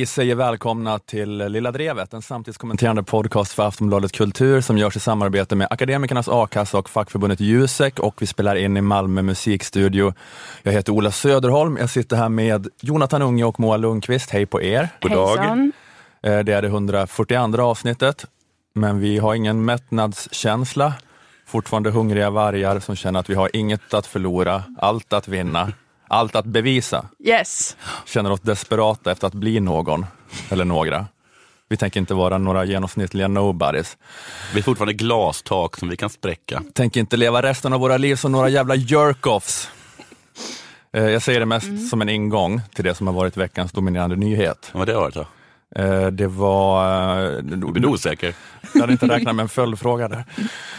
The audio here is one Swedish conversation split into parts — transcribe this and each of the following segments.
Vi säger välkomna till Lilla Drevet, en samtidskommenterande podcast för Aftonbladet Kultur som görs i samarbete med Akademikernas A-kassa och fackförbundet Jusek och vi spelar in i Malmö musikstudio. Jag heter Ola Söderholm, jag sitter här med Jonathan Unge och Moa Lundqvist. Hej på er! God dag! Eh, Det är det 142 avsnittet, men vi har ingen mättnadskänsla. Fortfarande hungriga vargar som känner att vi har inget att förlora, allt att vinna, allt att bevisa. Yes. Känner oss desperata efter att bli någon, eller några. Vi tänker inte vara några genomsnittliga nobodies. Vi är fortfarande glastak som vi kan spräcka. Tänker inte leva resten av våra liv som några jävla jerk-offs. Eh, Jag säger det mest som en ingång till det som har varit veckans dominerande nyhet. Vad det har varit då? Eh, Det var... eh, Du blir osäker. Jag hade inte räknat med en följdfråga där.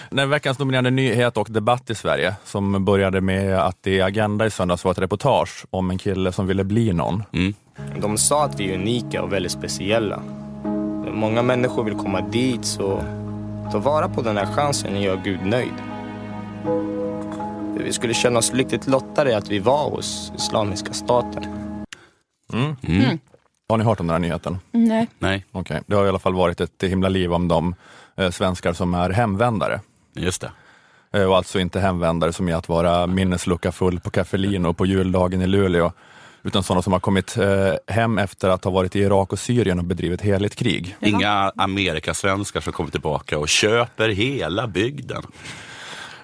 Den veckans dominerande nyhet och debatt i Sverige som började med att det i Agenda i söndags var ett reportage om en kille som ville bli någon. Mm. De sa att vi är unika och väldigt speciella. Många människor vill komma dit, så ta vara på den här chansen och gör Gud nöjd. Vi skulle känna oss lyckligt lottade att vi var hos Islamiska staten. Mm. Mm. Har ni hört om den här nyheten? Nej. Nej, Okej, Det har i alla fall varit ett himla liv om de eh, svenskar som är hemvändare. just det. Eh, och alltså inte hemvändare som är att vara minneslucka full på Caffelino på juldagen i Luleå, utan sådana som har kommit eh, hem efter att ha varit i Irak och Syrien och bedrivit heligt krig. Inga Amerikasvenskar som kommer tillbaka och köper hela bygden.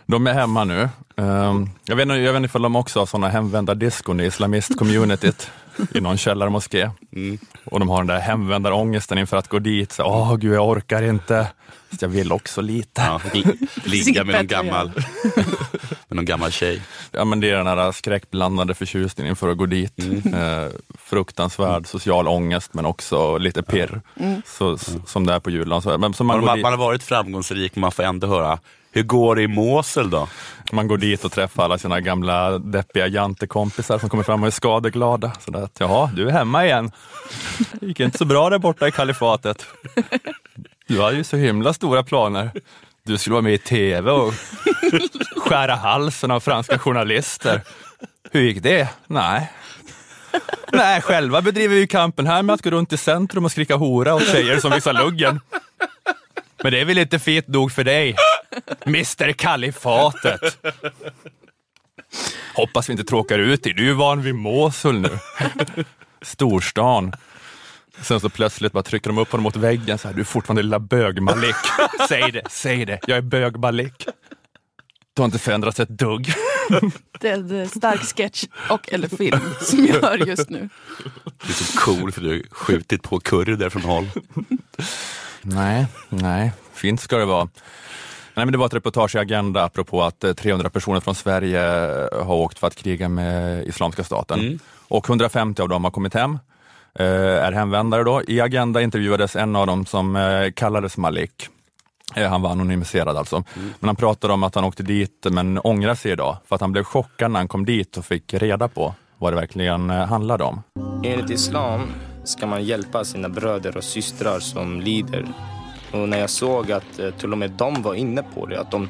De är hemma nu. Ehm, jag, vet, inte- jag vet inte ifall de också har sådana hemvändardiskon i islamist-communityt i någon källarmoské. Mm. Och de har den där hemvändarångesten inför att gå dit. Så, Åh gud, jag orkar inte. Fast jag vill också lite. Ja, li- ligga med någon gammal, med någon gammal tjej. Ja, men det är den här skräckblandade förtjusningen för att gå dit. Mm. Eh, fruktansvärd social ångest men också lite pirr. Så, s- Som det är på julen. Så, men, så man, Man, man har varit framgångsrik men man får ändå höra, hur går det i Mosel då? man går dit och träffar alla sina gamla deppiga jantekompisar som kommer fram och är skadeglada. Så där, att, Jaha, du är hemma igen. Det gick inte så bra där borta i kalifatet. Du hade ju så himla stora planer. Du skulle vara med i tv och skära halsen av franska journalister. Hur gick det? Nej. Nej, själva bedriver vi kampen här med att gå runt i centrum och skrika hora åt tjejer som visar luggen. Men det är väl inte fint nog för dig, Mr Kalifatet. Hoppas vi inte tråkar ut dig, du är ju van vid Mosul nu. Storstan. Sen så plötsligt bara trycker de upp honom mot väggen, så här, du är fortfarande lilla bög-Malik. Säg det, säg det, jag är bög-Malik. Du har inte förändrats ett dugg. Det är en stark sketch och eller film som jag hör just nu. Du är så cool för du har skjutit på kurder från håll. Nej, nej, fint ska det vara. Nej, men det var ett reportage i Agenda apropå att eh, 300 personer från Sverige eh, har åkt för att kriga med Islamiska staten. Mm. Och 150 av dem har kommit hem, eh, är hemvändare då. I Agenda intervjuades en av dem som eh, kallades Malik. Eh, Han var anonymiserad alltså. Men han pratade om att han åkte dit men ångrar sig idag för att han blev chockad när han kom dit och fick reda på vad det verkligen eh, handlade om. Enligt Islam ska man hjälpa sina bröder och systrar som lider. Och när jag såg att eh, till och med de var inne på det, att de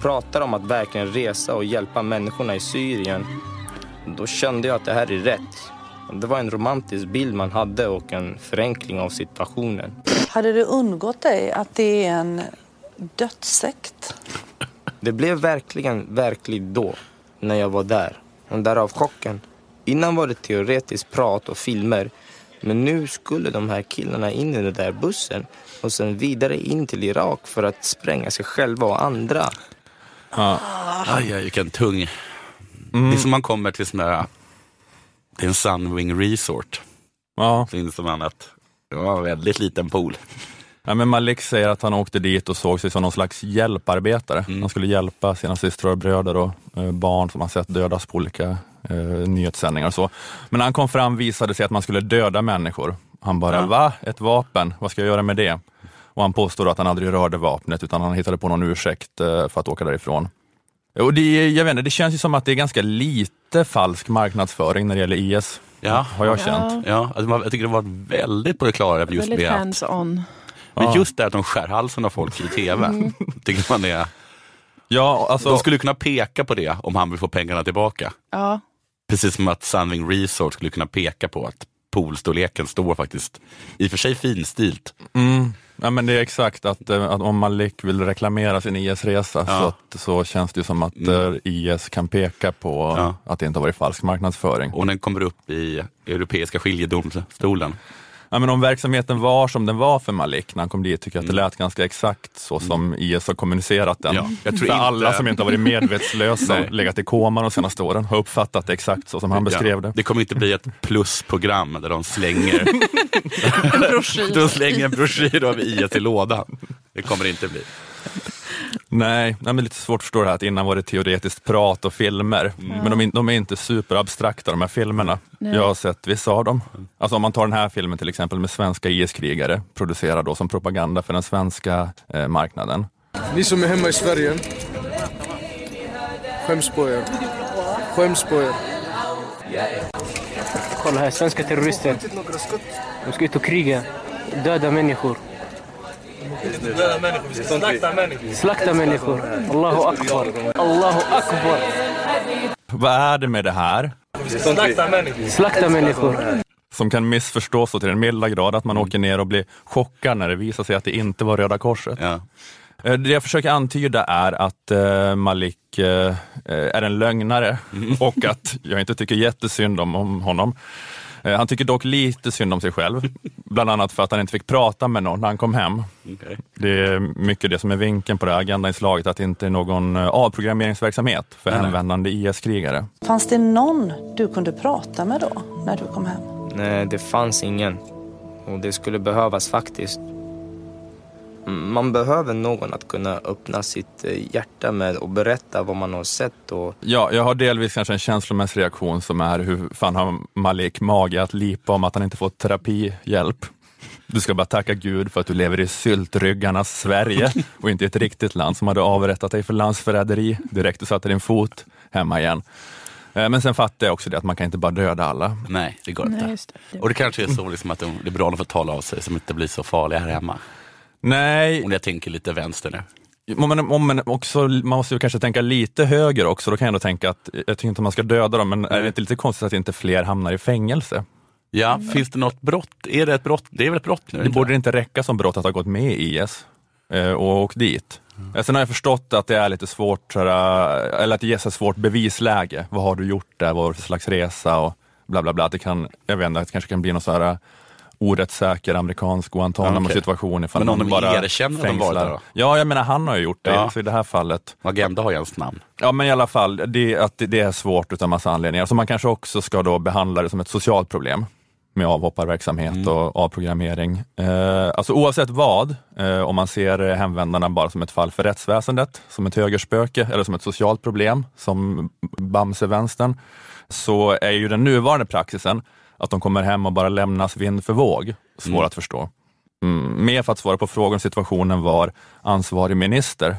pratar om att verkligen resa och hjälpa människorna i Syrien, då kände jag att det här är rätt. Det var en romantisk bild man hade och en förenkling av situationen. Hade det undgått dig att det är en dödssekt? Det blev verkligen verkligt då, när jag var där. Och därav chocken. Innan var det teoretiskt prat och filmer. Men nu skulle de här killarna in i den där bussen och sen vidare in till Irak för att spränga sig själva och andra. Ja, Aj, aj, vilken tung. Det är som man kommer till sån där, det är en Sunwing Resort. ja. Så inser man att det var en väldigt liten pool. Ja, men Malik säger att han åkte dit och såg sig som någon slags hjälparbetare. Han skulle hjälpa sina systrar och bröder och eh, barn som han sett dödas på olika eh, nyhetssändningar och så. Men när han kom fram visade det sig att man skulle döda människor. Han bara, Ja. va? Ett vapen? Vad ska jag göra med det? Och han påstår att han aldrig rörde vapnet utan han hittade på någon ursäkt eh, för att åka därifrån. Och det, jag vet inte, det känns ju som att det är ganska lite falsk marknadsföring när det gäller IS. Ja. Har jag känt. Ja, alltså man- jag tycker det var väldigt på det klara just Väldigt med att, hands-on. men Ja. just det att de skär halsen av folk i tv. Tycker man det. Ja, alltså, De skulle kunna peka på det om han vill få pengarna tillbaka. Ja, Precis som att Sunwing Resort skulle kunna peka på att poolstorleken står faktiskt i och för sig finstilt. Mm. Ja, men det är exakt att, eh, att om Malik vill reklamera sin IS-resa Ja. så, att, så känns det som att eh, IS kan peka på Ja. att det inte har varit falsk marknadsföring. Och den kommer upp i Europeiska skiljedomstolen. Ja, men om verksamheten var som den var för Malik när han kom dit, tycker jag att det Mm. lät ganska exakt så som IS har kommunicerat den. Ja, jag tror för inte- alla som inte har varit medvetslösa och legat i koma de senaste åren har uppfattat det exakt så som han beskrev Ja, det. det kommer inte bli ett plusprogram där de slänger, En broschyr. de slänger en broschyr av IS i lådan. Det kommer det inte bli. Nej, nej men lite svårt att förstå det här att innan var det teoretiskt prat och filmer. Men de, är- de är inte superabstrakta de här filmerna. Nej. Jag har sett vissa av dem. Alltså om man tar den här filmen till exempel med svenska IS-krigare, producerad då som propaganda för den svenska eh, marknaden. Ni som är hemma i Sverige, skäms på er. Skäms på er. Kolla här, svenska terrorister. De ska ut och kriga. Döda människor. Slakta människor. Allahu akbar. Allahu akbar. Vad är det med det här Slakta människor. som kan missförstås så till den milda grad att man åker ner och blir chockad när det visar sig att det inte var Röda Korset? Ja. Eh, Det jag försöker antyda är att eh, Malik eh, är en lögnare och att jag inte tycker jättesynd om honom. Eh, han tycker dock lite synd om sig själv, bland annat för att han inte fick prata med någon när han kom hem. Okej. Det är mycket det som är vinkeln på det här agendainslaget, att det inte är någon eh, avprogrammeringsverksamhet för nej. hemvändande IS-krigare. Fanns det någon du kunde prata med då, när du kom hem? Nej, det fanns ingen. Och det skulle behövas faktiskt. Man behöver någon att kunna öppna sitt eh, hjärta med och berätta vad man har sett och Ja, jag har delvis kanske en känslomässig reaktion som är hur fan har Malik mage att lipa om att han inte fått terapihjälp? Du ska bara tacka Gud för att du lever i syltryggarnas Sverige och inte i ett riktigt land som hade avrättat dig för landsförräderi direkt du satte din fot hemma igen. Eh, Men sen fattar jag också det att man kan inte bara döda alla. Nej, det går Nej, inte. just det. Och det kanske är så liksom att de liberalerna får tala av sig som inte blir så farliga här hemma. Nej, Om jag tänker lite vänster nu. om man, också, man måste ju kanske tänka lite högre också. Då kan jag ändå tänka att, jag tycker inte man ska döda dem, men är det inte lite konstigt att inte fler hamnar i fängelse? Ja, finns det något brott? Är det ett brott? Det är väl ett brott nu? Det inte? borde inte räcka som brott att ha gått med i IS eh, och åkt dit. Eh, Sen har jag förstått att det är lite svårt, eller att det ges ett svårt bevisläge. Vad har du gjort där? Vad var det för slags resa? Och bla bla bla. Att det kan, jag vet inte, det kanske kan bli någon sådär orättssäker amerikansk Guantanamo-situation ifall Men om de bara erkänner att de fängslar. där då? Ja, jag menar han har ju gjort det, Ja. så i det här fallet. Agenda har ju ens namn. Ja, men i alla fall, det, att det, det är svårt utav massa anledningar. Så man kanske också ska då behandla det som ett socialt problem med avhopparverksamhet och avprogrammering. Eh, alltså oavsett vad, eh, om man ser hemvändarna bara som ett fall för rättsväsendet, som ett högerspöke eller som ett socialt problem, som Bamse-vänstern, så är ju den nuvarande praxisen att de kommer hem och bara lämnas vind för våg svår Mm. att förstå. Mm, mer för att svara på frågan om situationen var ansvarig minister.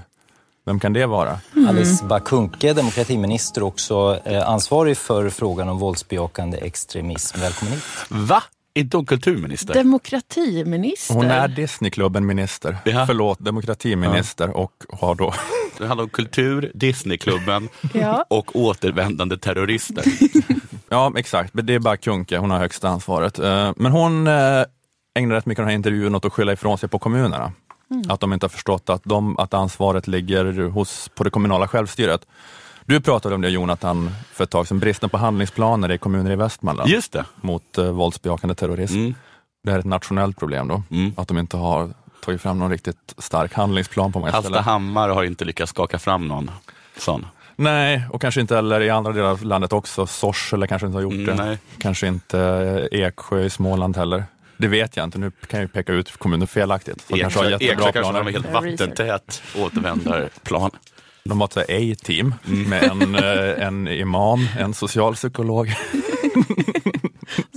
Vem kan det vara? Alice Bah Kuhnke, demokratiminister, också eh, ansvarig för frågan om våldsbejakande extremism. Välkommen hit. Va? Inte hon kulturminister? Demokratiminister. Hon är Disneyklubben-minister. Ja. Förlåt, demokratiminister och har då... Det handlar om kultur, Disneyklubben Ja. och återvändande terrorister. Ja, exakt. Men det är bara Kunke, hon har högsta ansvaret. Eh, Men hon eh, ägnar rätt mycket av den här intervjun åt att skylla ifrån sig på kommunerna. Att de inte har förstått att, de, att ansvaret ligger hos, på det kommunala självstyret. Du pratade om det Jonathan för ett tag sedan, bristen på handlingsplaner i kommuner i Västmanland Just det. mot eh, våldsbejakande terrorism. Mm. Det här är ett nationellt problem då, Mm. att de inte har tagit fram någon riktigt stark handlingsplan på många ställen. Hallstahammar har inte lyckats skaka fram någon sån. Nej, och kanske inte heller i andra delar av landet också. Sorsele kanske inte har gjort Mm, det. nej. Kanske inte eh, Eksjö i Småland heller. Det vet jag inte, nu kan jag ju peka ut kommuner felaktigt. De kanske har Eksjö kanske har en helt vattentät återvändarplan. De har ett A-team med en, eh, en imam, en socialpsykolog.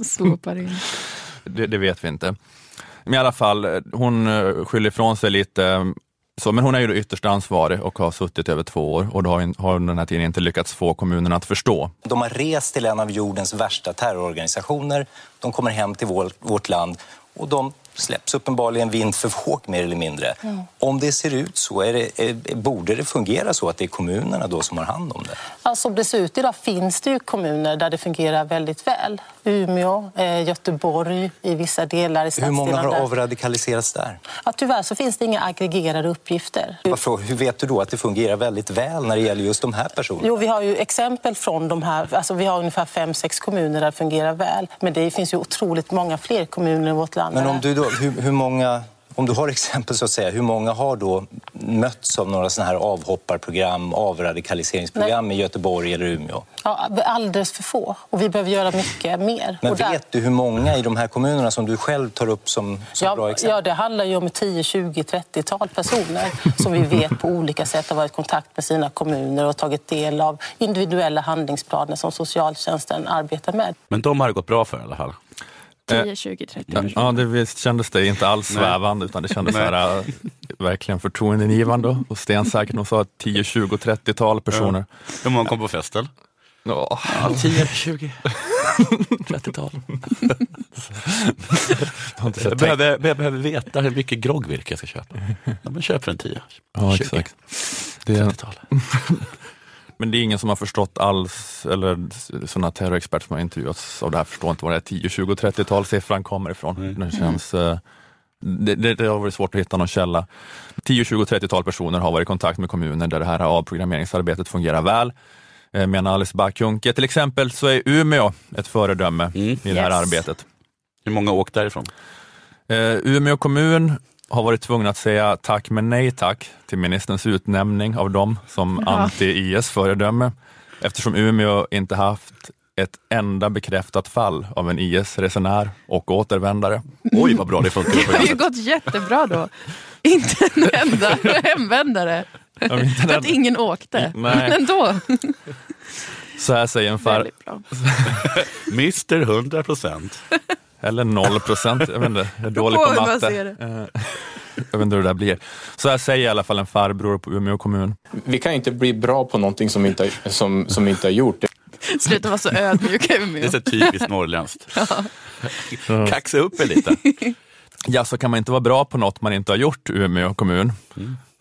Svåpar in. Det, det vet vi inte. Men i alla fall, hon eh, skyller ifrån sig lite. Så, men hon är ju då ytterst ansvarig och har suttit över två år och då har, har den här tidningen inte lyckats få kommunerna att förstå. De har rest till en av jordens värsta terrororganisationer. De kommer hem till vår, vårt land och de släpps uppenbarligen vind för våg mer eller mindre. Om det ser ut så, är det, är, borde det fungera så att det är kommunerna då som har hand om det? Ja, som det ser ut idag finns det ju kommuner där det fungerar väldigt väl. Umeå, eh, Göteborg, i vissa delar i Hur många har avradikaliserats där? Ja, tyvärr så finns det inga aggregerade uppgifter. Varför, hur vet du då att det fungerar väldigt väl när det gäller just de här personerna? Jo, vi har ju exempel från de här, alltså vi har ungefär fem, sex kommuner där det fungerar väl. Men det finns ju otroligt många fler kommuner i vårt land. Men om du, då, hur, hur många, om du har exempel så att säga, hur många har då mötts av några sådana här avhopparprogram, avradikaliseringsprogram i Göteborg eller Umeå? Ja, alldeles för få. Och vi behöver göra mycket mer. Men och där- vet du hur många i de här kommunerna som du själv tar upp som, som bra Ja, exempel? ja, det handlar ju om 10, 20, 30-tal personer som vi vet på olika sätt har varit i kontakt med sina kommuner och tagit del av individuella handlingsplaner som socialtjänsten arbetar med. Men de har det gått bra för i alla fall. 10, 20, 30. Ja, ja, det visst kändes det inte alls svävande utan det kändes så här, äh, verkligen förtroendeingivande och stensäkert. De sa 10, 20, 30-tal personer. Hur många kom på festen? Ja. Ja, 10, 20, 30-tal. Jag behöver, jag behöver veta hur mycket groggvirke jag ska köpa. Ja, men köp för en 10. Ja, 20. exakt. Det, 30-tal. Men det är ingen som har förstått alls, eller sådana terrorexperter som har intervjuats av det här förstår inte var det här 10, 20, 30-tal siffran kommer ifrån. Det, känns, eh, det, det, det har varit svårt att hitta någon källa. 10, 20, 30-tal personer har varit i kontakt med kommuner där det här avprogrammeringsarbetet fungerar väl. Eh, Menar Alice Bakunke. Till exempel så är Umeå ett föredöme Mm. i det här Yes. arbetet. Hur många har åkt därifrån? Eh, Umeå kommun har varit tvungen att säga tack men nej tack till ministerns utnämning av dem som Ja. anti-IS föredöme eftersom Umeå inte haft ett enda bekräftat fall av en IS-resenär och återvändare. Oj vad bra det funkar Det har ju gått jättebra då. Inte en enda hemvändare. Jag vet inte För att ingen åkte. Nej. Men ändå. Så här säger en far. Mr 100 procent. Eller noll procent, jag vet inte, jag är dålig på matte. Eh, Jag vet inte hur det där blir. Så här säger i alla fall en farbror på Umeå kommun. Vi kan inte bli bra på någonting som vi inte, har- som, som vi inte har gjort. Sluta vara så ödmjuk Det är Umeå. så typiskt norrländskt. Kaxa upp er lite. Ja, så kan man inte vara bra på något man inte har gjort, Umeå kommun.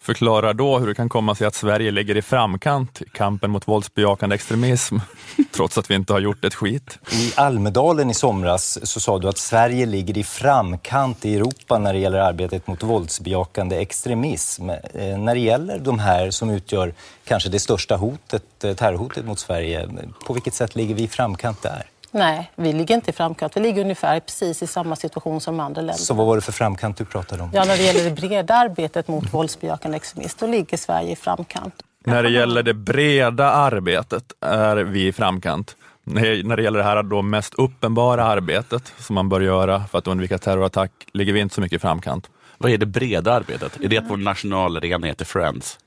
Förklara då hur det kan komma sig att Sverige ligger i framkant i kampen mot våldsbejakande extremism, trots att vi inte har gjort ett skit. I Almedalen i somras så sa du att Sverige ligger i framkant i Europa när det gäller arbetet mot våldsbejakande extremism. Eh, när det gäller de här som utgör kanske det största hotet, eh, terrorhotet mot Sverige, på vilket sätt ligger vi i framkant där? Nej, vi ligger inte i framkant. Vi ligger ungefär precis i samma situation som andra länder. Så vad var det för framkant du pratade om? Ja, när det gäller det breda arbetet mot våldsbejakande extremism, då ligger Sverige i framkant. När det gäller det breda arbetet är vi i framkant. När när det gäller det här då mest uppenbara arbetet som man bör göra för att undvika terrorattack ligger vi inte så mycket i framkant. Vad är det breda arbetet? Är det att vår nationalren heter Friends?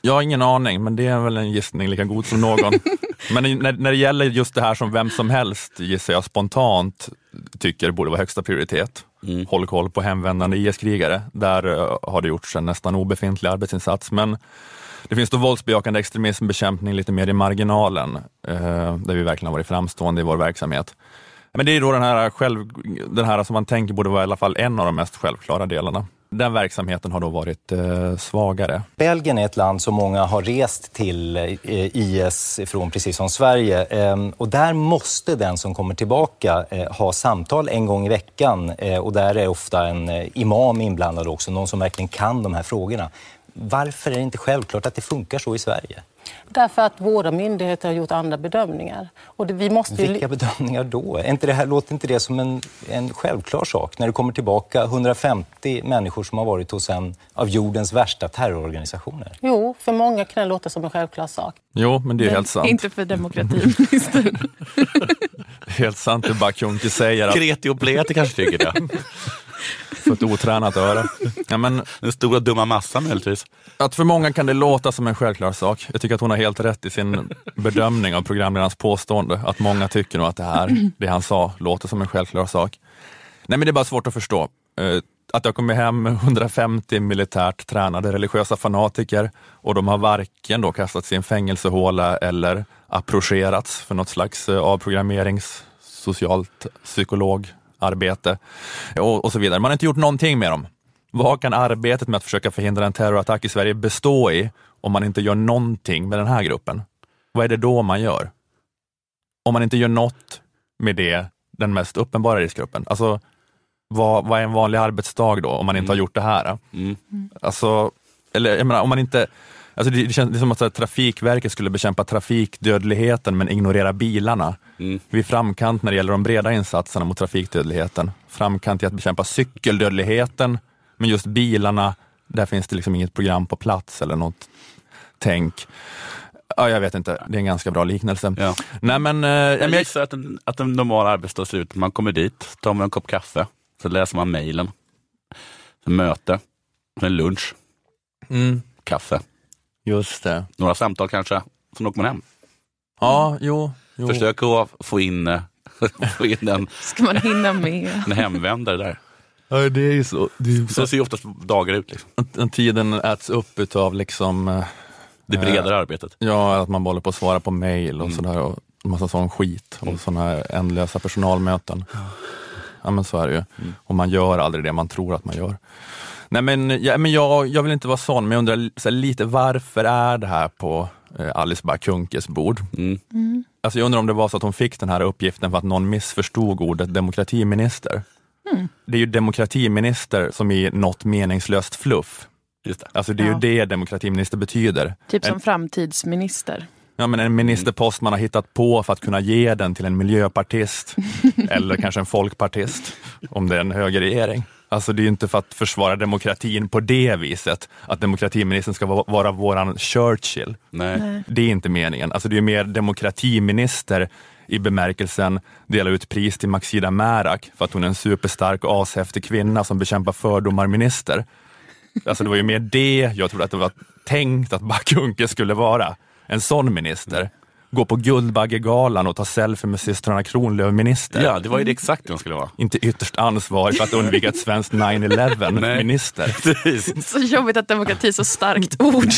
Jag har ingen aning, men det är väl en gissning lika god som någon. men när, när det gäller just det här som vem som helst, gissar jag spontant, tycker borde vara högsta prioritet. Mm. Håll koll på hemvändande IS-krigare. Där eh, har det gjorts en nästan obefintlig arbetsinsats. Men det finns då våldsbejakande extremism, bekämpning lite mer i marginalen, eh, där vi verkligen har varit framstående i vår verksamhet. Men det är då den här, själv, den här som man tänker borde vara i alla fall en av de mest självklara delarna. Den verksamheten har då varit eh, svagare. Belgien är ett land som många har rest till eh, IS ifrån, precis som Sverige. Eh, Och där måste den som kommer tillbaka eh, ha samtal en gång i veckan. Eh, Och där är ofta en eh, imam inblandad också, någon som verkligen kan de här frågorna. Varför är det inte självklart att det funkar så i Sverige? Därför att våra myndigheter har gjort andra bedömningar. Och det, vi måste ju... Vilka bedömningar då? Är inte det här, låter inte det som en, en självklar sak när det kommer tillbaka 150 människor som har varit hos en av jordens värsta terrororganisationer? Jo, för många kan det låta som en självklar sak. Jo, men det är helt sant. Inte för demokratiministern. Helt sant det Bakunki säger. Att, Kreti och Pleti kanske tycker det. för ett otränat öra. Ja, men Den stora dumma massan möjligtvis. att för många kan det låta som en självklar sak. Jag tycker att hon har helt rätt i sin bedömning av programledarens påstående. Att många tycker nog att det här, det han sa, låter som en självklar sak. Nej, men det är bara svårt att förstå. Eh, Att jag kommer hem med 150 militärt tränade religiösa fanatiker och de har varken då kastats i en fängelsehåla eller approcherats för något slags eh, avprogrammerings socialt psykolog arbete och, och så vidare. Man har inte gjort någonting med dem. Vad kan arbetet med att försöka förhindra en terrorattack i Sverige bestå i om man inte gör någonting med den här gruppen? Vad är det då man gör? Om man inte gör något med det, den mest uppenbara riskgruppen. Alltså, vad, vad är en vanlig arbetsdag då om man inte har gjort det här? Mm. Alltså, eller jag menar, om man inte Alltså det, det känns det är som att här, Trafikverket skulle bekämpa trafikdödligheten men ignorera bilarna. Mm. Vi är framkant när det gäller de breda insatserna mot trafikdödligheten. Framkant i att bekämpa cykeldödligheten, men just bilarna, där finns det liksom inget program på plats eller något tänk. Ja, jag vet inte, det är en ganska bra liknelse. Ja. Nej, men, eh, ja, Jag gissar att en, att en normal arbetsdag ser ut. Man kommer dit, tar man en kopp kaffe, så läser man mejlen. Möte, sen lunch, mm, kaffe, just det. några samtal kanske. Sen åker man hem. Ja, jo. jo. Försök att få in, eh, få in en, Ska man hinna med? en hemvändare där. Ja, det är ju så. Det är Så ser ju oftast dagar ut. Liksom. att, tiden äts upp utav liksom, eh, Det bredare arbetet. ja, att man bara håller på att svara på mejl och sådär och massa sån skit och sådana här ändlösa personalmöten. Ja, men så är det ju. Och man gör aldrig det man tror att man gör. Nej, men, ja, men jag, jag vill inte vara sån, men jag undrar så här, lite varför är det här på eh, Alice Bah Kunkes bord? Mm. Alltså, jag undrar om det var så att hon fick den här uppgiften för att någon missförstod ordet demokratiminister. Det är ju demokratiminister som i något meningslöst fluff. Just det. Alltså det är Ja. ju det demokratiminister betyder. Typ som En- framtidsminister. Ja, men en ministerpost man har hittat på för att kunna ge den till en miljöpartist eller kanske en folkpartist om det är en högerregering. Alltså det är ju inte för att försvara demokratin på det viset, att demokratiministern ska vara, våran Churchill. Nej. Det är inte meningen. Alltså det är mer demokratiminister i bemärkelsen dela ut pris till Maxida Märak för att hon är en superstark och ashäftig kvinna som bekämpar fördomar minister. Alltså det var ju mer det jag trodde att det var tänkt att Bakunke skulle vara. En sån minister. Gå på Guldbaggegalan och ta selfie med systrarna Kronlöf minister. Ja, det var ju det exakt det hon skulle vara. Inte ytterst ansvarig för att undvika ett svenskt 9-11 Nej. minister. Precis. Så jobbigt att demokrati är så starkt ord.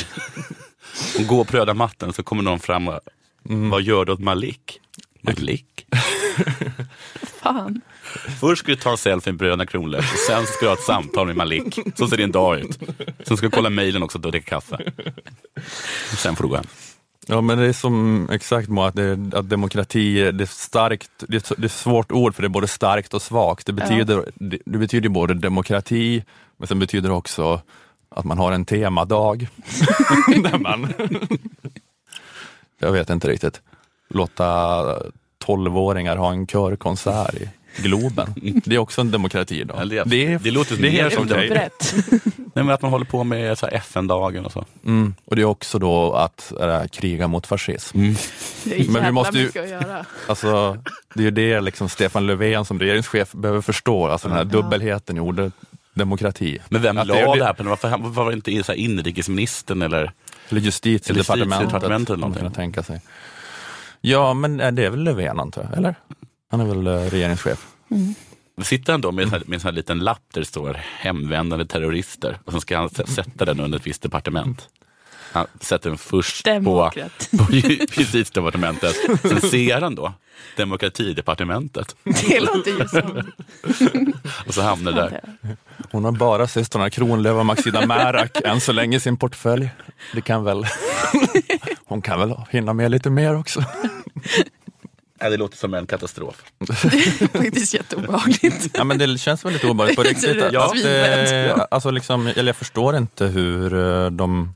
Hon går på röda mattan så kommer någon fram och vad gör du åt Malik? Malik? Fan. Först ska du ta en selfie med bröderna Kronlöf och sen ska du ha ett samtal med Malik. Så ser din dag ut. Sen ska du kolla mejlen också och dricka kaffe. Sen får du gå hem. Ja men det är som exakt Moa, att, det, att demokrati, det är starkt, det är, det är ett svårt ord för det är både starkt och svagt. Det betyder, det, det betyder både demokrati, men sen betyder det också att man har en temadag. där man, jag vet inte riktigt, låta tolvåringar ha en körkonsert i Globen. Det är också en demokrati då. Ja, det- det, är, det låter det är helt som okej. Brett. Nej, men att man håller på med FN-dagen och så. Mm. Och det är också då att äh, kriga mot fascism. Det är Men vi måste ju- mycket att göra. Alltså, det är ju det liksom Stefan Löfven som regeringschef behöver förstå, alltså den här dubbelheten i ordet demokrati. Men vem Att la det det, är det- här på Varför varför var det inte så här inrikesministern eller? Eller justitiedepartementet. justitiedepartementet eller någonting. kan tänka sig. Ja, men äh, det är väl Löfven antar jag, eller? Han är väl äh, regeringschef. Sitter han då med med en sån här liten lapp där det står hemvändande terrorister och så ska han sä- sätta den under ett visst departement. Han sätter den först på, Demokrat. på ju- justitiedepartementet. Sen ser han då demokratidepartementet Det låter ju som... och så hamnar det där. Hon har bara systrarna Kronlöf och Maxida Märak än så länge i sin portfölj. Det kan väl... Hon kan väl hinna med lite mer också. Ja, det låter som en katastrof. Faktiskt jätteobehagligt. Ja, men det känns väl lite obehagligt på riktigt. rätt Att, svinrätt. eh, alltså liksom, eller jag förstår inte hur eh, de...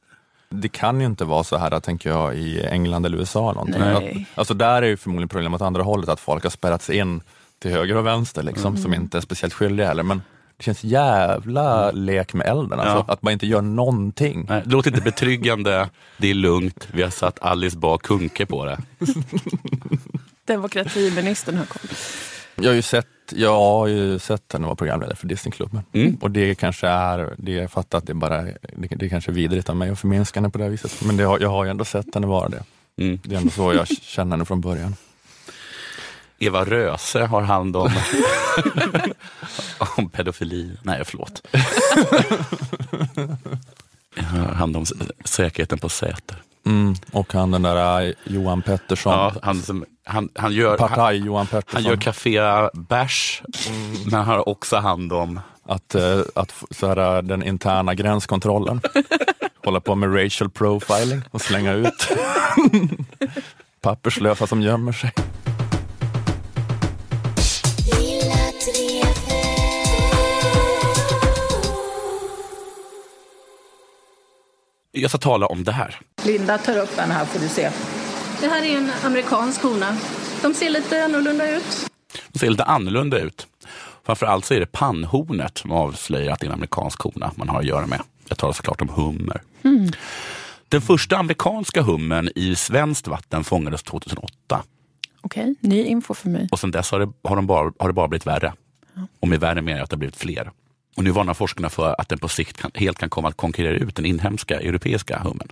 Det kan ju inte vara så här, tänker jag, i England eller USA. eller Någonting. Nej. Att, alltså där är ju förmodligen problemet åt andra hållet, att folk har spärrats in till höger och vänster, liksom, Mm. som inte är speciellt skyldiga heller. Men det känns jävla lek med elden, alltså, Ja. att man inte gör någonting. Nej, det låter inte betryggande, det är lugnt, vi har satt Alice Bah Kuhnke på det. Demokratiministern har koll. Jag har ju sett, jag har ju sett henne vara programledare för Disneyklubben. Mm. Och det kanske är, det jag fattar att det bara, det, det kanske är vidrigt av mig att förminska henne på det här viset. Men det har, jag har ju ändå sett henne vara det. Mm. Det är ändå så jag känner henne från början. Eva Röse har hand om, om pedofili. Nej, förlåt. Jag har hand om säkerheten på Säter. Mm. Och han den där äh, Johan Pettersson. Ja, han som han, han gör, Partaj han, Johan Pettersson. han gör café bärs, men han har också hand om att, eh, att så här, eh, den interna gränskontrollen. Hålla på med racial profiling och slänga ut papperslösa som gömmer sig. Jag ska tala om det här. Linda tar upp den här får du se. Det här är en amerikansk hona. De ser lite annorlunda ut. De ser lite annorlunda ut. Framförallt så är det pannhornet som avslöjar att det är en amerikansk hona man har att göra med. Jag talar såklart om hummer. Den första amerikanska hummern i svenskt vatten fångades 2008. Okej, ny info för mig. Och sen dess har det, har de bara, har det bara blivit värre. Och med värre menar jag att det har blivit fler. Och nu varnar forskarna för att den på sikt kan, helt kan komma att konkurrera ut den inhemska europeiska hummern.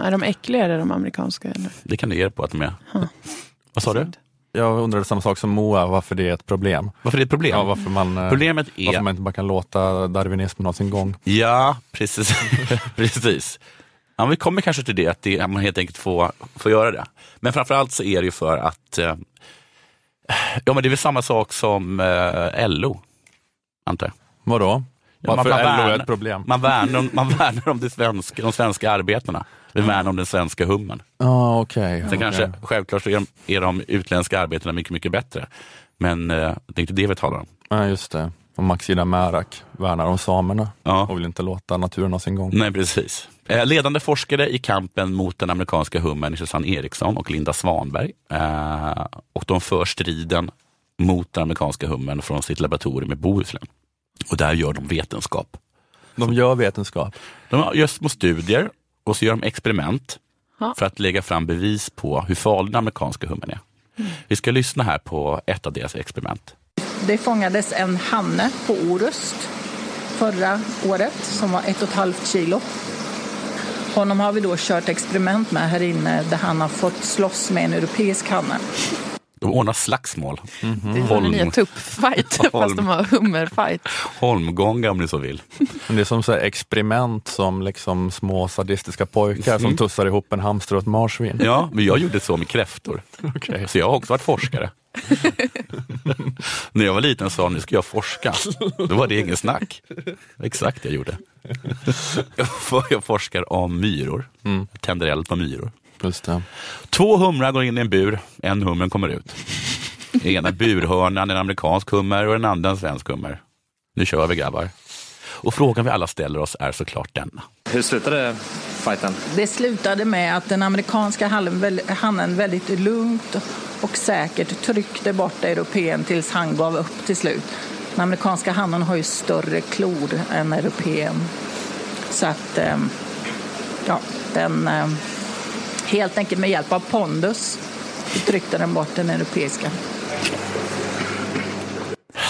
Är de äckligare de amerikanska? Eller? Det kan du ge på att de är. Vad sa du? Jag undrade samma sak som Moa, varför det är ett problem. Varför det är ett problem? Ja, varför, man, eh, Problemet är- varför man inte bara kan låta darwinismen ha sin gång. Ja, precis. precis. Ja, vi kommer kanske till det, att det, man helt enkelt får, får göra det. Men framförallt så är det ju för att eh, ja, men det är väl samma sak som eh, LO, antar jag. Vadå? Ja, Varför man, man, LO är ett problem? man, värnar om, man värnar om det svenska, de svenska arbetarna. Vi värnar om den svenska hummen. Ja, okej. Sen okej. kanske, självklart så är de, är de utländska arbetarna mycket, mycket bättre. Men eh, det är inte det vi talar om. Ja, just det. Och Maxida Märak värnar om samerna och vill inte låta naturen ha sin gång. Nej, precis. Eh, ledande forskare i kampen mot den amerikanska hummern är Susanne Eriksson och Linda Svanberg. Eh, och de för striden mot den amerikanska hummern från sitt laboratorium i Bohuslän. Och där gör de vetenskap. De gör vetenskap? De gör små studier och så gör de experiment Ja. för att lägga fram bevis på hur farlig den amerikanska hummern är. Vi ska lyssna här på ett av deras experiment. Det fångades en hanne på Orust förra året som var ett och ett halvt kilo. Honom har vi då kört experiment med här inne där han har fått slåss med en europeisk hanne. De ordnar slagsmål. Det är som en nya tuppfight fast de har hummerfight. Holmgångar om ni så vill. Det är som så här experiment som liksom små sadistiska pojkar som Mm. tussar ihop en hamster och ett marsvin. Ja, men jag gjorde så med kräftor. Så jag har också varit forskare. När jag var liten sa nu ska jag forska. Då var det ingen snack. Exakt det jag gjorde. Jag- Jag forskar om myror. Jag tänder eld på myror. Just det. Två humrar går in i en bur, en hummer kommer ut. Den ena burhörnan är en amerikansk hummer och den andra en svensk hummer. Nu kör vi grabbar. Och frågan vi alla ställer oss är såklart denna. Hur slutade fighten? Det slutade med att den amerikanska hannen väldigt lugnt och säkert tryckte bort europeen tills han gav upp till slut. Den amerikanska hannen har ju större klor än europeen. Så att, ehm, ja, den ehm, helt enkelt med hjälp av pondus tryckte den bort den europeiska.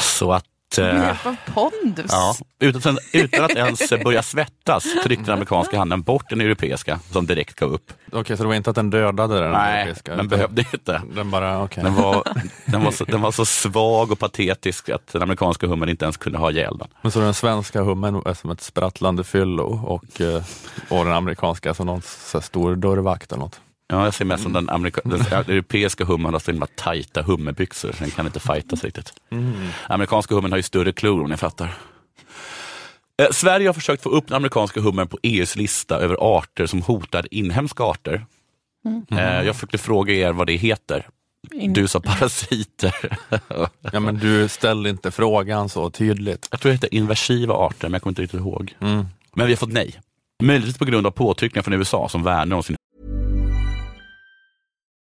Så att eh, Med hjälp av pondus. Ja, utan, utan att ens börja svettas tryckte den amerikanska handen bort den europeiska som direkt gav upp. Okej, så det var inte att den dödade den Nej, europeiska? den utan behövde inte. Den, bara, okej. Den, var, den, var så, den var så svag och patetisk att den amerikanska hummern inte ens kunde ha ihjäl den. Men så den svenska hummen är som ett sprattlande fyllo och, eh, och den amerikanska som någon stor dörrvakt eller något? Ja, jag ser mest som den, amerika, den europeiska hummern har så himla tajta hummerbyxor så den kan inte fightas riktigt. Mm. Amerikanska hummern har ju större klor om ni fattar. Eh, Sverige har försökt få upp den amerikanska hummern på EUs lista över arter som hotar inhemska arter. Mm. Eh, jag försökte fråga er vad det heter. In- Du sa parasiter. Ja, men du ställde inte frågan så tydligt. Jag tror det heter invasiva arter, men jag kommer inte riktigt ihåg. Mm. Men vi har fått nej. Möjligtvis på grund av påtryckningar från USA som värnar om sin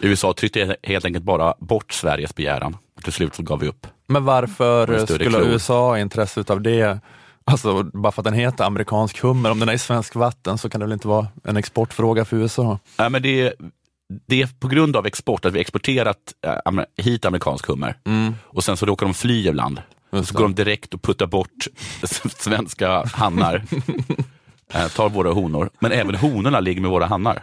USA tryckte helt enkelt bara bort Sveriges begäran. Till slut så gav vi upp. Men varför skulle klor. USA ha intresse av det? Alltså, bara för att den heter amerikansk hummer, om den är i svensk vatten så kan det väl inte vara en exportfråga för USA? Nej, men det, det är på grund av export, att vi exporterat amer- hit amerikansk hummer och sen så råkar de fly ibland. så går de direkt och puttar bort svenska hannar, äh, tar våra honor. Men även honorna ligger med våra hannar.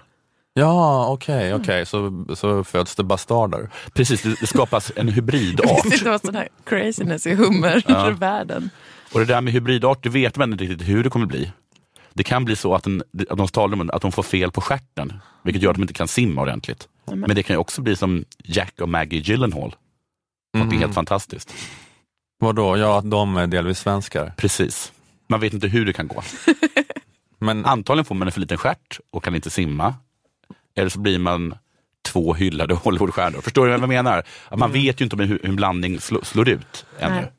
Ja, okej, okej, så, så föds det bastarder. Precis, det, det skapas en hybridart. Det var sån här craziness i hummervärlden. Och det där med hybridart, det vet man inte riktigt hur det kommer bli. Det kan bli så att, den, att de talar om att de får fel på stjärten, vilket gör att de inte kan simma ordentligt. Nämen. Men det kan ju också bli som Jack och Maggie Gyllenhaal. Det är helt fantastiskt. Vadå, ja att de är delvis svenskar? Precis. Man vet inte hur det kan gå. Men Antagligen får man en för liten stjärt och kan inte simma. Eller så blir man två hyllade Hollywoodstjärnor. Förstår du vad jag menar? Att man vet ju inte om hur hur en blandning slår, slår ut ännu. Nej.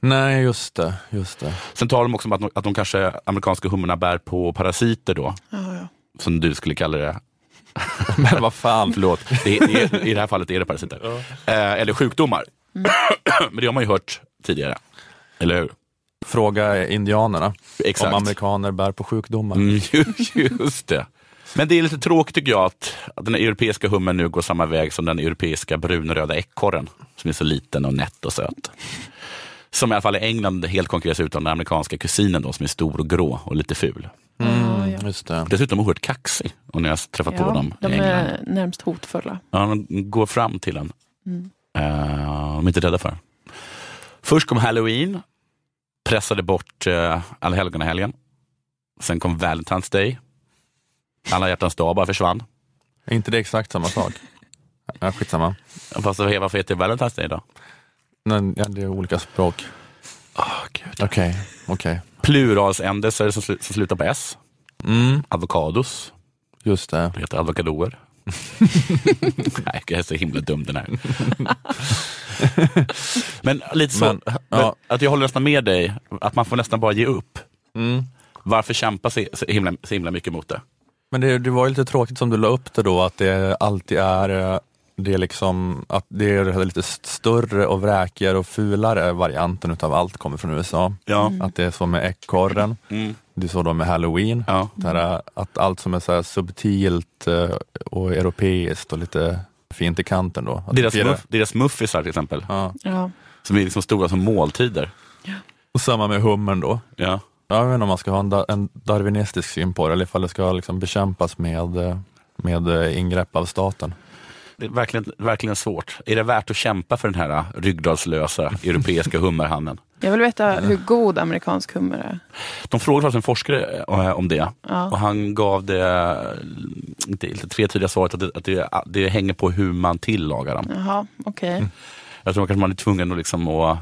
Nej, just det. Just det. Sen talar de också om att de, att de kanske, amerikanska hummerna bär på parasiter då. Ja, ja. Som du skulle kalla det. Men vad fan. Förlåt, det, det, i det här fallet är det parasiter. Eh, eller sjukdomar. Men det har man ju hört tidigare. Eller hur? Fråga indianerna Exakt. om amerikaner bär på sjukdomar. Mm, just det. Men det är lite tråkigt tycker jag att, att den europeiska hummen nu går samma väg som den europeiska brunröda ekorren. Som är så liten och nätt och söt. Som i alla fall i England helt konkurreras ut av den amerikanska kusinen då, som är stor och grå och lite ful. Mm, just det. Dessutom oerhört kaxig. Och när jag träffat på Ja, dem de i England. är närmast hotfulla. Ja, de går fram till en. Mm. Uh, de är inte rädda för. Först kom halloween, pressade bort uh, alla helgonahelgen. Sen kom Valentine's Day. Alla hjärtans dag bara försvann. Är inte det exakt samma sak? Ja, skitsamma. Fast varför heter det Valentine's Day då? Men, ja, det är olika språk. Oh, Gud. Okej, okej. Pluralsändelser som, slu- som slutar på S. Mm, Avokados. just det. Det heter avokadoer. Nej, jag är så himla dum den här. Men lite så, Men, ja. att jag håller nästan med dig, att man får nästan bara ge upp. Mm. Varför kämpa så, himla, så himla mycket mot det? Men det, det var ju lite tråkigt som du la upp det då, att det alltid är eh, det är liksom att det är lite st- större och vräkigare och fulare varianten utav allt kommer från USA. Ja. Att det är så med ekorren, Mm. det är så då med halloween. Ja. Det här, att allt som är så här subtilt eh, och europeiskt och lite fint i kanten då. Att Deras, det- muff, deras muffisar till exempel, Ja. Ja. som är liksom stora som måltider. Och samma med hummern då. Ja. Jag vet inte om man ska ha en, da- en darwinistisk syn på det eller ifall det ska liksom bekämpas med, eh, med eh, ingrepp av staten. Det är verkligen, verkligen svårt. Är det värt att kämpa för den här äh, ryggradslösa europeiska hummerhannen? Jag vill veta hur god amerikansk hummer är. De frågade faktiskt en forskare om det Ja. och han gav det inte, inte tvetydiga svaret att, det, att det, det hänger på hur man tillagar dem. Jaha, okej. Jag tror kanske man är tvungen att, liksom att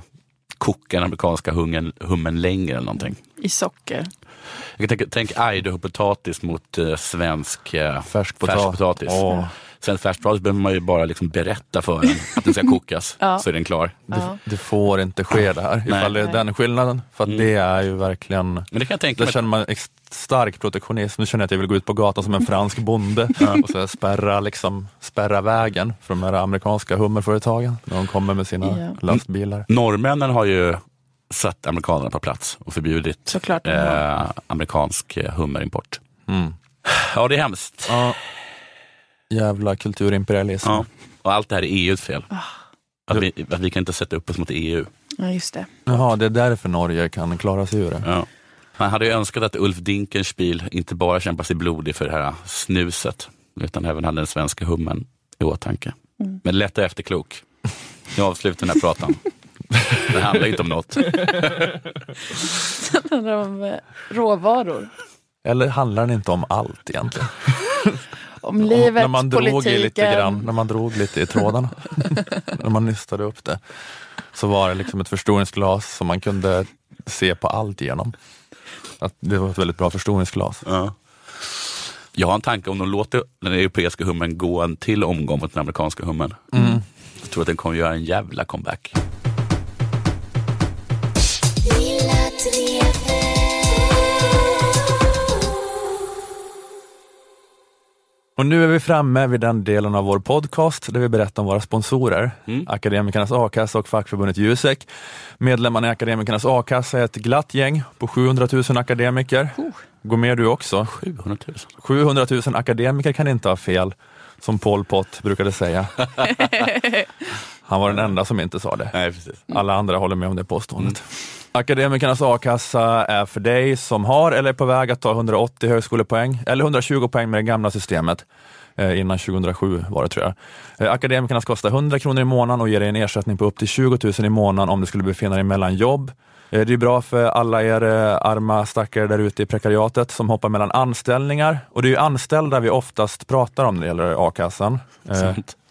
koka den amerikanska hungern, hummen längre eller någonting. I socker. Jag kan tänka, tänk Idaho-potatis mot eh, svensk eh, Färskpota- färskpotatis. Svensk färskpotatis behöver man ju bara liksom berätta för den att den ska kokas, Ja. så är den klar. Ja. Det får inte ske det här, ifall det är Nej. den skillnaden. För att Mm. det är ju verkligen, Men det kan jag tänka där mig. känner man ex- stark protektionism. Nu känner jag att jag vill gå ut på gatan som en fransk bonde och så spärra, liksom, spärra vägen för de här amerikanska hummerföretagen när de kommer med sina Ja. lastbilar. Norrmännen har ju satt amerikanerna på plats och förbjudit Såklart eh, amerikansk eh, hummerimport. Mm. Ja, det är hemskt. Ja. Jävla kulturimperialism. Ja. Och allt det här är EUs fel. Ah. Att vi, att vi kan inte sätta upp oss mot EU. Ja, just det. Jaha, det är därför Norge kan klara sig ur det. Ja. Man hade ju önskat att Ulf Dinkelspiel inte bara kämpar sig blodig för det här snuset, utan även hade den svenska hummen i åtanke. Mm. Men lätt och efterklok. Nu avslutar den här pratan. Det handlar inte om något. Det handlar om eh, råvaror. Eller handlar det inte om allt egentligen? Om livet, när man drog politiken. lite grann, när man drog lite i trådarna, när man nystade upp det, så var det liksom ett förstoringsglas som man kunde se på allt igenom. Att det var ett väldigt bra förstoringsglas. Ja. Jag har en tanke om de låter den europeiska hummen gå en till omgång mot den amerikanska hummen. Mm. Jag tror att den kommer göra en jävla comeback. Och nu är vi framme vid den delen av vår podcast där vi berättar om våra sponsorer, Mm. Akademikernas a-kassa och fackförbundet Jusek. Medlemmarna i Akademikernas a-kassa är ett glatt gäng på 700 000 akademiker. Gå med du också. 700 000. 700 000 akademiker kan inte ha fel. som Pol Pot brukade säga. Han var den enda som inte sa det. Nej. Alla andra håller med om det påståendet. Akademikernas a-kassa är för dig som har eller är på väg att ta 180 högskolepoäng eller 120 poäng med det gamla systemet. Eh, innan 2007 var det tror jag. Eh, Akademikernas kostar 100 kronor i månaden och ger dig en ersättning på upp till 20 000 i månaden om du skulle befinna dig mellan jobb. Eh, Det är bra för alla er arma stackare där ute i prekariatet som hoppar mellan anställningar. Och det är ju anställda vi oftast pratar om när det gäller a-kassan.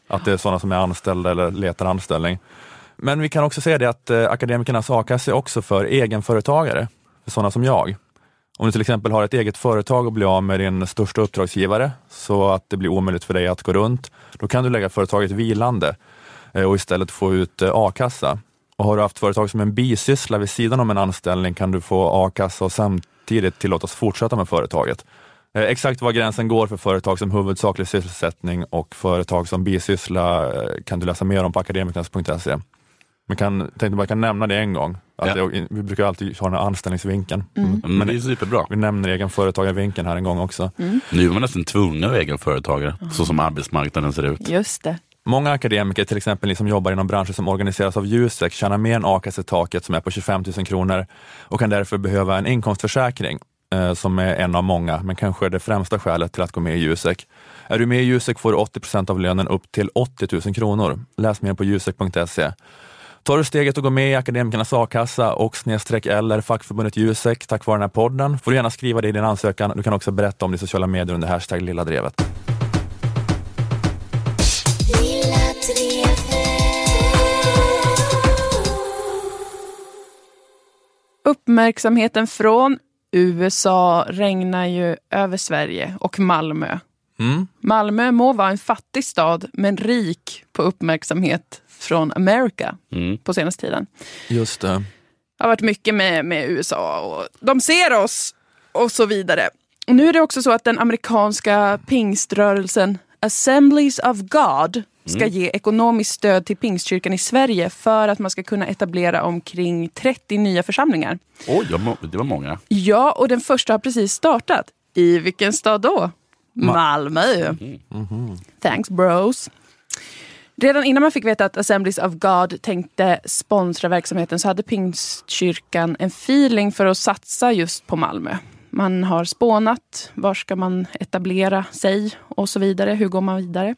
Att det är sådana som är anställda eller letar anställning. Men vi kan också säga det att eh, akademikernas a-kassa är också för egenföretagare, för sådana som jag. Om du till exempel har ett eget företag och blir av med din största uppdragsgivare så att det blir omöjligt för dig att gå runt, då kan du lägga företaget vilande eh, och istället få ut eh, a-kassa. Och har du haft företag som en bisyssla vid sidan om en anställning kan du få a-kassa och samtidigt tillåtas fortsätta med företaget. Eh, exakt var gränsen går för företag som huvudsaklig sysselsättning och företag som bisyssla kan du läsa mer om på akademikernas.se. Men kan, tänkte bara kan nämna det en gång. Att Ja. det, vi brukar alltid ha den här anställningsvinkeln. Mm. Men det är superbra. Vi nämner egenföretagarvinkeln här en gång också. Nu är man nästan tvungen att vara egenföretagare, så som arbetsmarknaden ser ut. Just det. Många akademiker, till exempel ni som jobbar inom branscher som organiseras av Jusek, tjänar mer än a-kassetaket som är på 25 000 kronor och kan därför behöva en inkomstförsäkring eh, som är en av många, men kanske det främsta skälet till att gå med i Jusek. Är du med i Jusek får du 80 procent av lönen upp till 80 000 kronor. Läs mer på jusek.se. Tar du steget och går med i Akademikernas a-kassa och snedstreck eller fackförbundet Jusek tack vare den här podden får du gärna skriva det i din ansökan. Du kan också berätta om det i sociala medier under hashtag lilla drevet. Uppmärksamheten från USA regnar ju över Sverige och Malmö. Mm. Malmö må vara en fattig stad, men rik på uppmärksamhet från Amerika Mm. på senaste tiden. Just det. Det har varit mycket med, med USA och de ser oss och så vidare. Och nu är det också så att den amerikanska pingströrelsen Assemblies of God ska Mm. ge ekonomiskt stöd till pingstkyrkan i Sverige för att man ska kunna etablera omkring 30 nya församlingar. Oj, det var många. Ja, och den första har precis startat. I vilken stad då? Malmö. Thanks bros. Redan innan man fick veta att Assemblies of God tänkte sponsra verksamheten så hade Pingstkyrkan en feeling för att satsa just på Malmö. Man har spånat, var ska man etablera sig och så vidare. Hur går man vidare?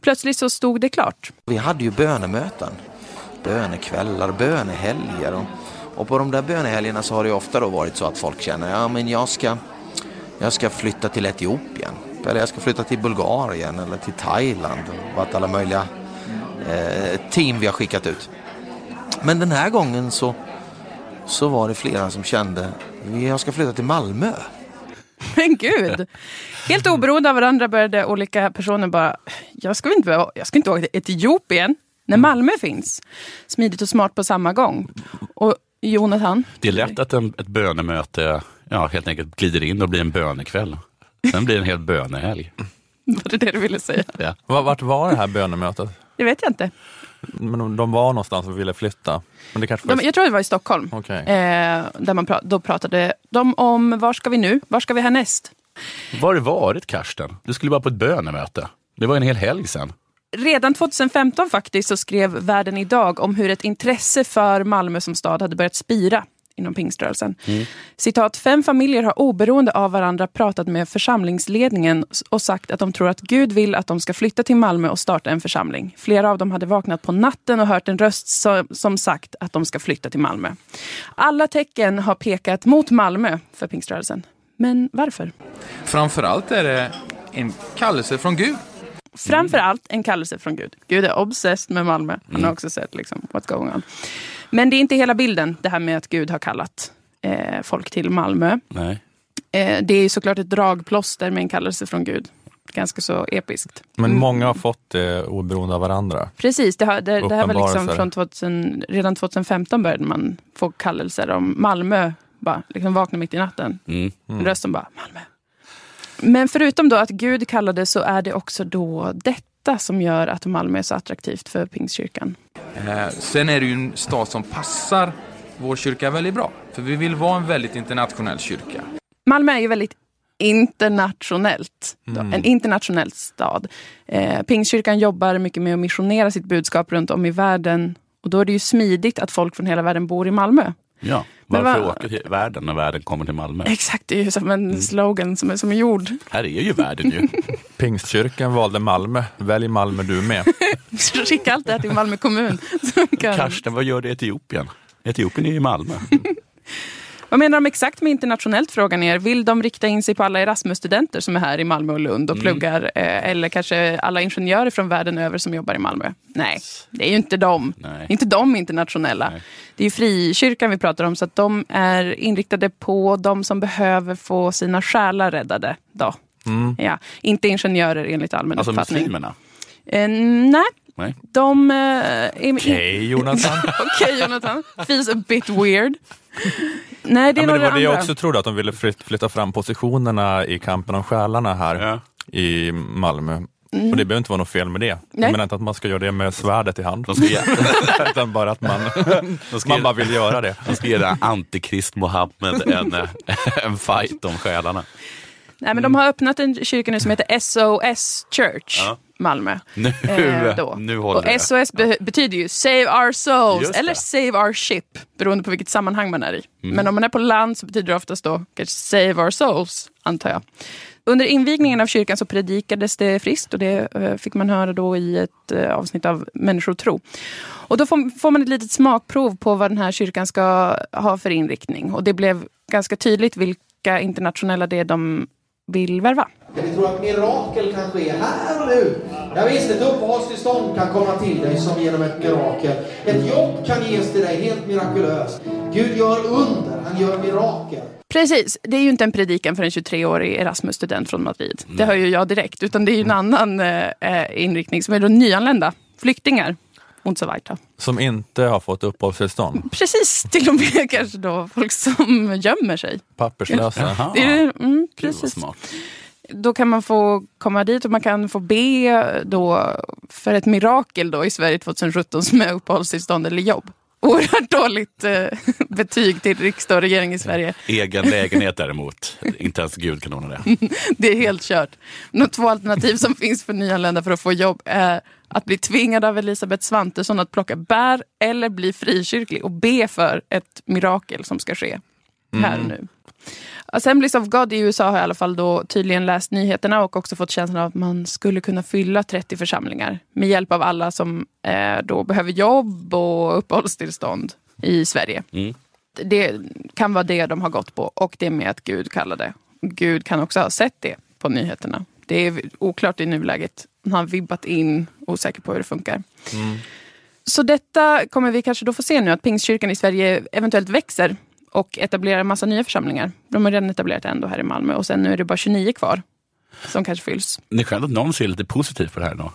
Plötsligt så stod det klart. Vi hade ju bönemöten, bönekvällar, bönehelger och, och på de där bönehelgerna så har det ofta då varit så att folk känner ja men jag ska, jag ska flytta till Etiopien eller jag ska flytta till Bulgarien eller till Thailand och varit alla möjliga eh, team vi har skickat ut. Men den här gången så, så var det flera som kände jag ska flytta till Malmö. Men gud! Helt oberoende av varandra började olika personer bara, jag ska, inte, behöva- jag ska inte åka till Etiopien när Malmö finns. Smidigt och smart på samma gång. Och Jonathan, Det är lätt att en, ett bönemöte ja, helt enkelt glider in och blir en bönekväll. Sen blir det en hel bönehelg. var det det du ville säga? Ja. Va- Vart var det här bönemötet? Det vet jag inte. Men de, var någonstans och ville flytta. Men det kanske var... De, jag tror det var i Stockholm. Okej. Eh, där man pra, då pratade de om, var ska vi nu? Var ska vi härnäst? Var har det varit Karsten? Du skulle bara på ett bönemöte. Det var en hel helg sen. Redan 2015 faktiskt så skrev Världen idag om hur ett intresse för Malmö som stad hade börjat spira inom pingströrelsen. Citat, fem familjer har oberoende av varandra pratat med församlingsledningen och sagt att de tror att Gud vill att de ska flytta till Malmö och starta en församling. Flera av dem hade vaknat på natten och hört en röst som, som sagt att de ska flytta till Malmö. Alla tecken har pekat mot Malmö för pingströrelsen. Men varför? Framförallt är det en kallelse från Gud. Framför allt en kallelse från Gud. Gud är obsessed med Malmö. Han har också sett liksom, what's going on. Men det är inte hela bilden, det här med att Gud har kallat eh, folk till Malmö. Nej. Eh, det är såklart ett dragplåster med en kallelse från Gud. Ganska så episkt. Men många har fått det oberoende av varandra. Precis, det, har, det, det här var liksom från 2000, redan 2015 började man få kallelser om Malmö. Bara liksom vakna mitt i natten. Mm. Rösten bara, Malmö. Men förutom då att Gud kallade så är det också då detta som gör att Malmö är så attraktivt för Pingstkyrkan. Eh, sen är det ju en stad som passar vår kyrka väldigt bra. För vi vill vara en väldigt internationell kyrka. Malmö är ju väldigt internationellt. Mm. En internationell stad. Eh, Pingstkyrkan jobbar mycket med att missionera sitt budskap runt om i världen. Och då är det ju smidigt att folk från hela världen bor i Malmö. Ja, varför vad- åka till världen när världen kommer till Malmö? Exakt, det är ju som en Mm. slogan som är som är gjord. Här är ju världen ju. Pingstkyrkan valde Malmö. Välj Malmö du med. Skicka allt det här till Malmö kommun. Kan- Karsten, vad gör det i Etiopien? Etiopien är ju Malmö. Vad menar de exakt med internationellt frågan er? Vill de rikta in sig på alla Erasmus-studenter som är här i Malmö och Lund och Mm. pluggar? Eh, eller kanske alla ingenjörer från världen över som jobbar i Malmö? Nej, det är ju inte de. Nej. Inte de internationella. Det är ju frikyrkan vi pratar om, så att de är inriktade på de som behöver få sina själar räddade. Då. Mm. Ja, inte ingenjörer enligt allmän Alltså uppfattning. muslimerna? Eh, nej, Nej. de... Eh, är, Okej Jonathan. Okej Jonathan, feels a bit weird. Nej, det är ja, men det några var det jag andra. också trodde, att de ville flyt, flytta fram positionerna i kampen om själarna här i Malmö. Mm. Och det behöver inte vara något fel med det. Nej. Jag menar inte att man ska göra det med svärdet i hand. De ska ge- Utan bara att man, man bara vill göra det. De ska ge den antikrist Mohammed en, eh, en fight om själarna. Nej, men de har öppnat en kyrka nu som heter SOS Church, Ja. Malmö. Nu, Eh, då. nu håller Och det. SOS be- betyder ju Save Our Souls eller. Save Our Ship, beroende på vilket sammanhang man är i. Mm. Men om man är på land så betyder det oftast då kanske Save Our Souls, antar jag. Under invigningen av kyrkan så predikades det friskt och det eh, fick man höra då i ett eh, avsnitt av Människor tro. Och då får, får man ett litet smakprov på vad den här kyrkan ska ha för inriktning. Och det blev ganska tydligt vilka internationella det är de vill värva. Vi tror att mirakel kan ske här och nu. Ja, visst, ett uppehållstillstånd kan komma till dig som genom ett mirakel. Ett jobb kan ges till dig helt mirakulöst. Gud gör under, han gör mirakel. Precis, det är ju inte en predikan för en 23-årig Erasmus-student från Madrid. Det hör ju jag direkt. Utan det är ju en annan eh, eh, inriktning som är då nyanlända flyktingar. Und so weiter. Som inte har fått uppehållstillstånd. Precis, till och med kanske då folk som gömmer sig. Papperslösa. Det är, mm, precis. Då kan man få komma dit och man kan få be då för ett mirakel då i Sverige 2017 som är uppehållstillstånd eller jobb. Oerhört dåligt eh, betyg till riksdag och regering i Sverige. Egen lägenhet däremot, inte ens Gud kan ordna det. Det är helt kört. De två alternativ som finns för nyanlända för att få jobb är att bli tvingad av Elisabeth Svantesson att plocka bär eller bli frikyrklig och be för ett mirakel som ska ske här och nu. Assemblies of God i USA har i alla fall då tydligen läst nyheterna och också fått känslan av att man skulle kunna fylla 30 församlingar med hjälp av alla som eh, då behöver jobb och uppehållstillstånd i Sverige. Mm. Det kan vara det de har gått på och det med att Gud kallade. Gud kan också ha sett det på nyheterna. Det är oklart i nuläget. Han har vibbat in, osäker på hur det funkar. Så detta kommer vi kanske då få se nu, att Pingstkyrkan i Sverige eventuellt växer och etablerar en massa nya församlingar. De har redan etablerat en då här i Malmö och sen nu är det bara 29 kvar som kanske fylls. Det är skönt att någon ser lite positivt på det här då.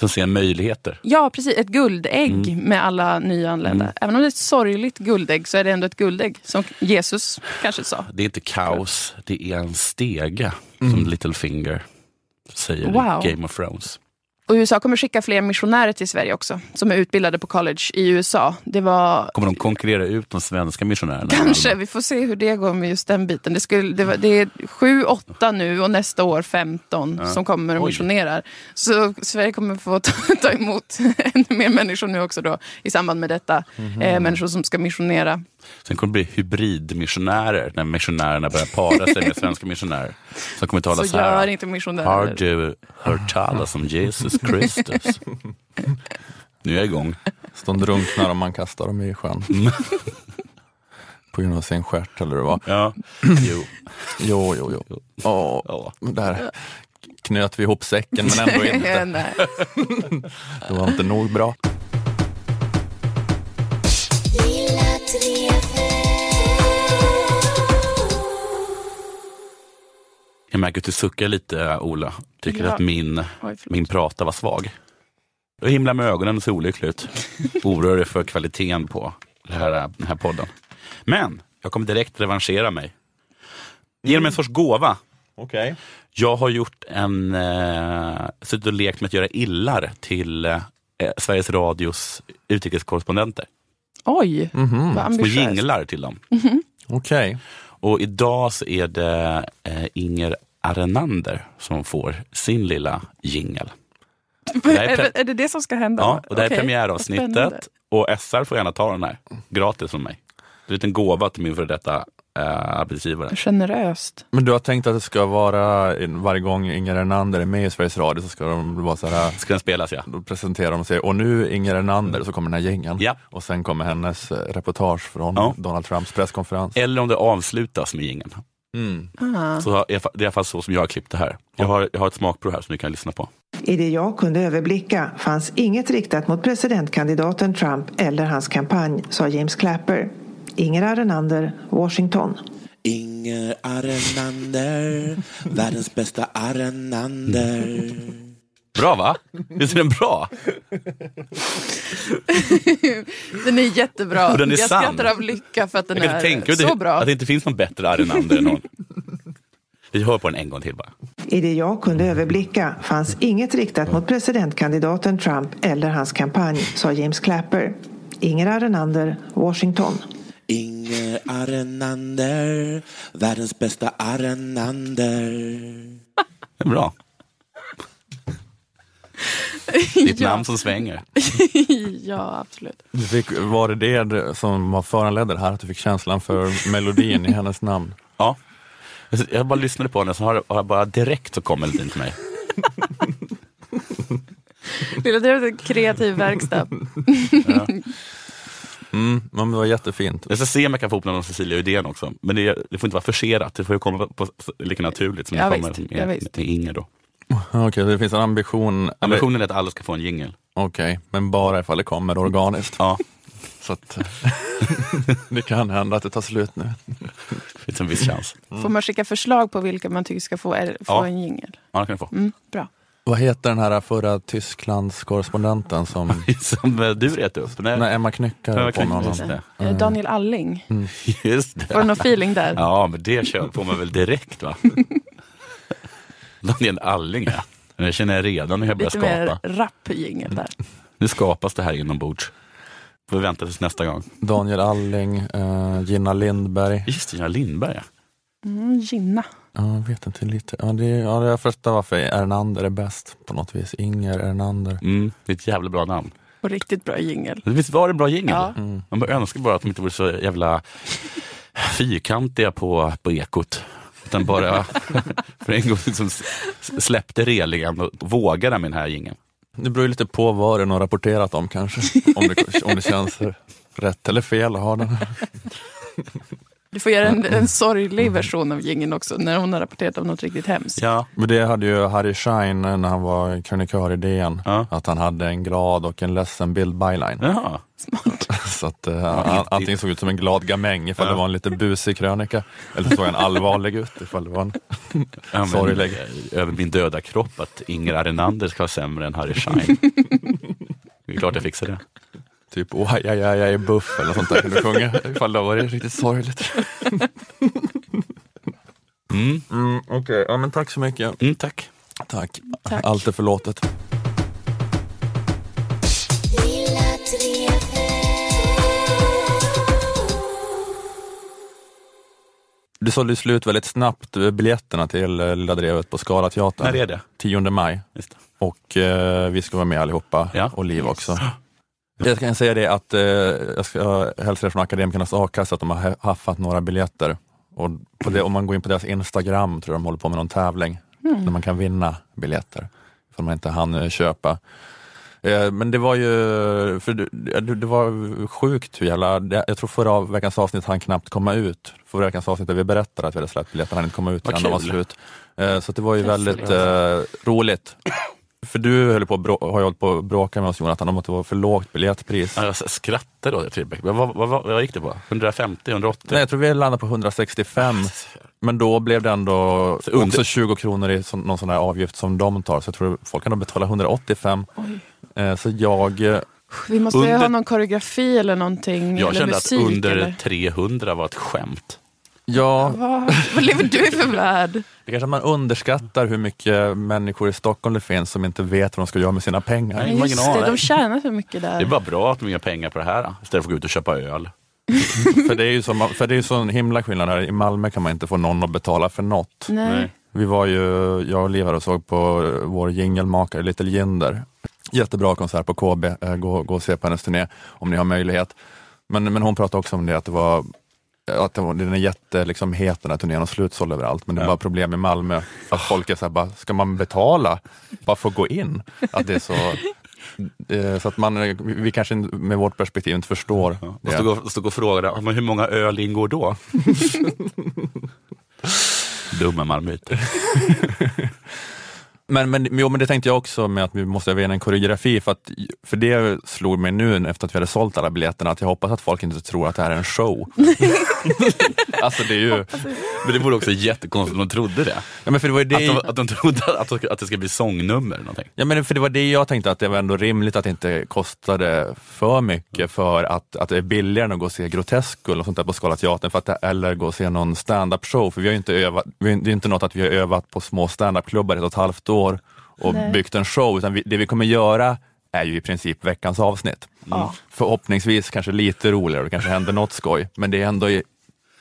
Som ser möjligheter. Ja, precis. Ett guldägg Mm. med alla nyanlända. Mm. Även om det är ett sorgligt guldägg så är det ändå ett guldägg, som Jesus kanske sa. Det är inte kaos, det är en stege, som Littlefinger säger Wow. i Game of Thrones. Och USA kommer skicka fler missionärer till Sverige också, som är utbildade på college i USA. Det var Kommer de konkurrera ut de svenska missionärerna? Kanske, vi får se hur det går med just den biten. Det, skulle, det, var, det är sju, åtta nu och nästa år 15 Ja. som kommer och Oj. missionerar. Så Sverige kommer få ta, ta emot ännu mer människor nu också då i samband med detta. Mhm. Eh, människor som ska missionera. Sen kommer det bli hybridmissionärer när missionärerna börjar para sig med svenska missionärer. Som kommer tala Så så, här. gör inte missionärer. Har du hört talas om Jesus Kristus? nu är jag igång. Så de drunknar om man kastar dem i sjön. På grund av sin stjärt eller vad. Ja, jo. Jo, jo, jo. Åh, Där knöt vi ihop säcken men ändå inte. Det var inte nog bra. Jag märker att du suckar lite, Ola. Tycker Ja. att min, Oj, min prata var svag. Du himlar med ögonen och ser olycklig ut. Oroar dig för kvaliteten på det här, den här podden. Men jag kommer direkt revanschera mig. Genom en sorts gåva. Okej. Jag har gjort en, eh, suttit och lekt med att göra illar till eh, Sveriges Radios utrikeskorrespondenter. Oj, Mhm. vad Små ambitiöst. jinglar till dem. Mhm. Okej. Och idag så är det eh, Inger Arenander som får sin lilla jingel. Är Är, är det det som ska hända? Ja, och det här är Okej, vad premiäravsnittet. Och SR får gärna ta den här, gratis från mig. Det är en liten gåva till min före detta arbetsgivare. Generöst. Men du har tänkt att det ska vara, varje gång Inger Ernander är med i Sveriges Radio så ska de vara så här, Ska den spelas ja. då presenterar de sig och nu Inger Ernander, så kommer den här gängen. Ja. Och sen kommer hennes eh, reportage från Ja. Donald Trumps presskonferens. Eller om det avslutas med jingeln. Mm. Ah. Så det är i alla fall så som jag har klippt det här. Jag har, jag har ett smakprov här som ni kan lyssna på. I det jag kunde överblicka fanns inget riktat mot presidentkandidaten Trump eller hans kampanj, sa James Clapper. Inger Arenander, Washington. Inger Arenander, världens bästa Arenander. Bra va? Visst är den bra? den är jättebra. Och den är jag sann. skrattar av lycka för att den Jag är tänka så bra. att det inte finns någon bättre Arenander än hon. Vi hör på den en gång till bara. I det jag kunde överblicka fanns inget riktat mot presidentkandidaten Trump eller hans kampanj, sa James Clapper. Inger Arenander, Washington. Inger Arenander, världens bästa Arenander. Det är bra. Ditt namn som svänger. ja, absolut. Du fick, var det det som var föranledde det här, att du fick känslan för melodin i hennes namn? Ja. Jag bara lyssnade på henne, så har jag bara direkt så kom melodin till mig. Lilla det är en kreativ verkstad. Ja. Mm, men det var jättefint. Jag ska se om jag kan få ihop någon Cecilia Uddén också. Men det, det får inte vara forcerat, det får ju komma på, lika naturligt som Ja, det kommer visst. med, Ja, med, visst. Inger. Då. Okej, det finns en ambition. eller- Ambitionen är att alla ska få en jingel. Okej, men bara ifall det kommer organiskt. Ja. Så att det kan hända att det tar slut nu. Det finns en viss chans. Får man skicka förslag på vilka man tycker ska få, få Ja. en jingel? Ja, det kan du få. Mm, bra. Vad heter den här förra Tysklands korrespondenten som... som eh, du retade upp? Nej. Nej, Emma Knyckare på med honom. just det. Eh, Daniel Alling. Just det. Får du någon feeling där? Ja, men det kör får man väl direkt va? Daniel Alling ja. Det känner jag redan när jag börjar Lite mer skapa. rapp jingel där. Nu skapas det här inombords. Får vi vänta tills nästa gång. Daniel Alling, eh, Gina Lindberg. Just det, Gina Lindberg ja. Mm, Gina. Ja, jag vet inte lite. Ja, det, ja, jag förstår varför Ernander är bäst på något vis. Inger Ernander. Mm, det är ett jävla bra namn. Och riktigt bra jingel. Visst var det en bra jingel? Ja. Man bara önskar bara att de inte vore så jävla fyrkantiga på, på ekot. Utan bara för en gång liksom släppte relingen och vågade med den här jingeln. Det beror ju lite på vad den har rapporterat om kanske. Om det, om det känns rätt eller fel att ha den. Du får göra en, en sorglig version av jingeln också, när hon har rapporterat om något riktigt hemskt. Ja. Men det hade ju Harry Schein när han var krönikör i DN. Att han hade en glad och en ledsen bild byline. Jaha. Så att uh, an, antingen såg ut som en glad gamäng ifall Ja. det var en lite busig krönika. Eller så såg han allvarlig ut ifall det var en Ja, men, sorglig. eh, Över min döda kropp att Inger Arenander ska vara sämre än Harry Schein. Det är klart jag fixar det. Typ oh, aj, aj, aj, jag är buff eller sånt där kan du sjunga ifall det var riktigt sorgligt. Mm. Mm, Okej, ja, men tack så mycket. Mm, tack. Tack. Tack. Allt är förlåtet. Du sålde slut väldigt snabbt biljetterna till eh, Lilla Drevet på Scalateatern. När är det? 10 maj. Just det. Och eh, vi ska vara med allihopa, Ja. och Liv också. Jag kan säga det att eh, jag ska hälsa er från Akademikernas a-kassa att de har ha- haffat några biljetter. Och det, om man går in på deras Instagram tror jag de håller på med någon tävling Mm. där man kan vinna biljetter. För man inte hann eh, köpa. Eh, Men det var ju, för det, det var sjukt hur jävla, det- jag tror förra veckans avsnitt han knappt komma ut. Förra veckans avsnitt där vi berättade att vi hade släppt biljetter, han inte komma ut innan de var slut. Eh, Så det var ju väldigt roligt. För du höll på att brå- har ju hållit på att bråka med oss Jonathan om att det var för lågt biljettpris. Ja, jag skrattade då till Beck. Vad, vad, vad, vad gick det på? 150, 180? Nej, jag tror vi landade på 165. Men då blev det ändå Så under- också 20 kronor i sån, någon sån där avgift som de tar. Så jag tror folk kan nog betala 185. Eh, Så jag... eh, Vi måste ju Under- ha någon koreografi eller någonting. Jag eller kände att musik, under eller? 300 var ett skämt. Ja, Vad, vad lever du i för värld? det kanske man underskattar hur mycket människor i Stockholm det finns som inte vet vad de ska göra med sina pengar. Nej, Just det, de tjänar så mycket Det är där. bara bra att de ger pengar på det här istället för att gå ut och köpa öl. för det är ju så, för det är ju sån himla skillnad här. I Malmö kan man inte få någon att betala för något. Nej. Vi var ju, jag och Liv och såg på vår jingelmakare Little Jinder. Jättebra konsert på KB, Eh, gå, gå och se på hennes turné om ni har möjlighet. Men, men hon pratade också om det att det var att det var, den är jätte, liksom, het den här turnén och slutsåld överallt, men det är bara problem i Malmö. Att folk är så här, bara, ska man betala bara för att gå in? Att det är så, eh, så att man, vi kanske med vårt perspektiv inte förstår Och det. stod och, stod och frågade, "Ja, men hur många öl ingår då? Dumma malmöiter. Men, men, jo, men det tänkte jag också med att vi måste öva in en koreografi, för, att, för det slog mig nu efter att vi hade sålt alla biljetterna, att jag hoppas att folk inte tror att det här är en show. alltså det är ju... Men det vore också jättekonstigt om de trodde det. Ja, men för det, var det... Att, de, att de trodde att, att det ska bli sångnummer eller någonting. Ja, men för det var det jag tänkte, att det var ändå rimligt att det inte kostade för mycket för att, att det är billigare än att gå och se Grotesco eller sånt där på Skala teatern, för att, eller gå och se någon stand-up show. För vi har ju inte övat, vi, det är inte något att vi har övat på små stand-up-klubbar i ett och ett halvt år och Nej. byggt en show, utan vi, det vi kommer göra är ju i princip veckans avsnitt. Ja. Förhoppningsvis kanske lite roligare det kanske händer något skoj, men det är ändå i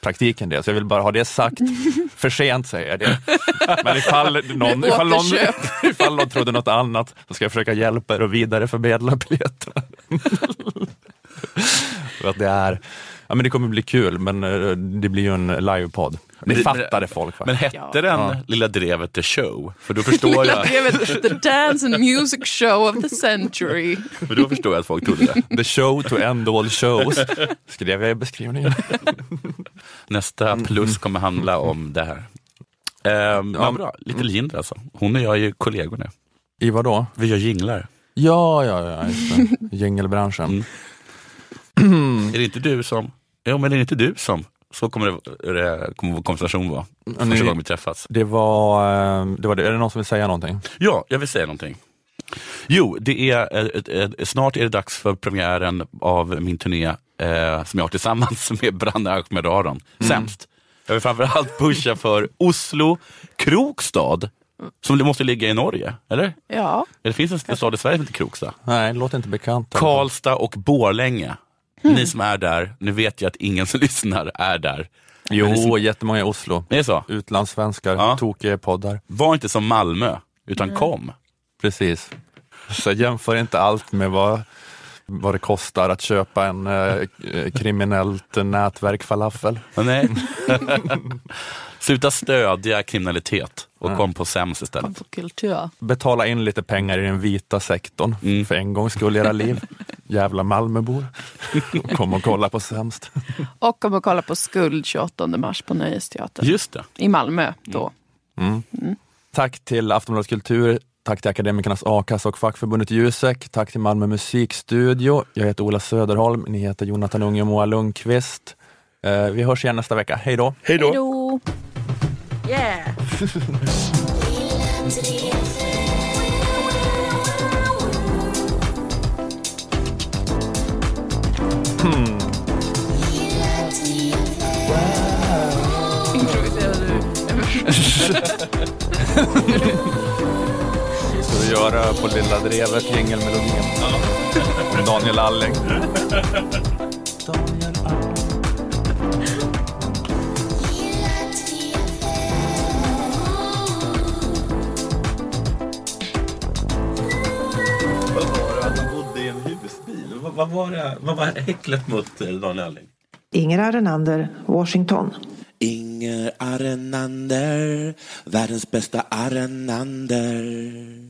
praktiken det. Så jag vill bara ha det sagt. För sent säger jag det. Men ifall någon, ifall någon, ifall någon trodde något annat så ska jag försöka hjälpa er att vidareförmedla biljetterna. För att det är, ja men det kommer bli kul, men eh, det blir ju en livepodd. Det Men- fattade folk va? Men hette den Ja. Lilla Drevet The Show? För då förstår Lilla jag, brevet, the dance and music show of the century. för då förstår jag att folk trodde det. The show to end all shows, skrev jag i beskrivningen. Nästa plus kommer handla om det här. Ehm, Ja. men bra, Little Jinder alltså. Hon och jag är ju kollegor nu. I vad då? Vi gör jinglar. Ja, ja, ja, just det. Är det inte du som, ja men är det inte du som, så kommer, det, det kommer vår konversation vara. Första ni- gången vi träffas. Det var, eh, det var det. Är det någon som vill säga någonting? Ja, jag vill säga någonting. Jo, det är, ett, snart är det dags för premiären av min turné eh, som jag har tillsammans med Branne Ahmed Aron. Sämst. Jag vill framförallt pusha för Oslo, Krokstad, som måste ligga i Norge, eller? Ja. Det finns en stad i Sverige som heter Krokstad. Nej, det låter inte bekant. Karlstad och Borlänge. Ni som är där, nu vet jag att ingen som lyssnar är där. Men Jo, som, jättemånga i Oslo. det är så? Utlandssvenskar, Ja. tokiga poddar. Var inte som Malmö, utan Mm. kom. Precis. Så jämför inte allt med vad, vad det kostar att köpa en eh, kriminellt nätverk falafel. Nej. Sluta stödja kriminalitet och Ja. kom på SEMS istället. Kom på kultur. Betala in lite pengar i den vita sektorn Mm. för en gångs skull i era liv. Jävla Malmöbor. Kom och kolla på sämst. Och kom och kolla på Skuld 28 mars på Nöjesteatern. Just det. I Malmö då. Mm. Tack till Aftonbladet Kultur, tack till Akademikernas A-kassa och fackförbundet Jusek, tack till Malmö musikstudio. Jag heter Ola Söderholm, ni heter Jonathan Unge och Moa Lundqvist. Eh, vi hörs igen nästa vecka. Hej då! Hej då! Yeah. Mm. Improviserar du? Ska vi göra på Lilla Drevet jingelmelodin? Daniel Alling. Vad, var, det, vad var häcklet mot eh, Daniel Alling? Inger Arenander, Washington. Inger Arenander, världens bästa Arenander.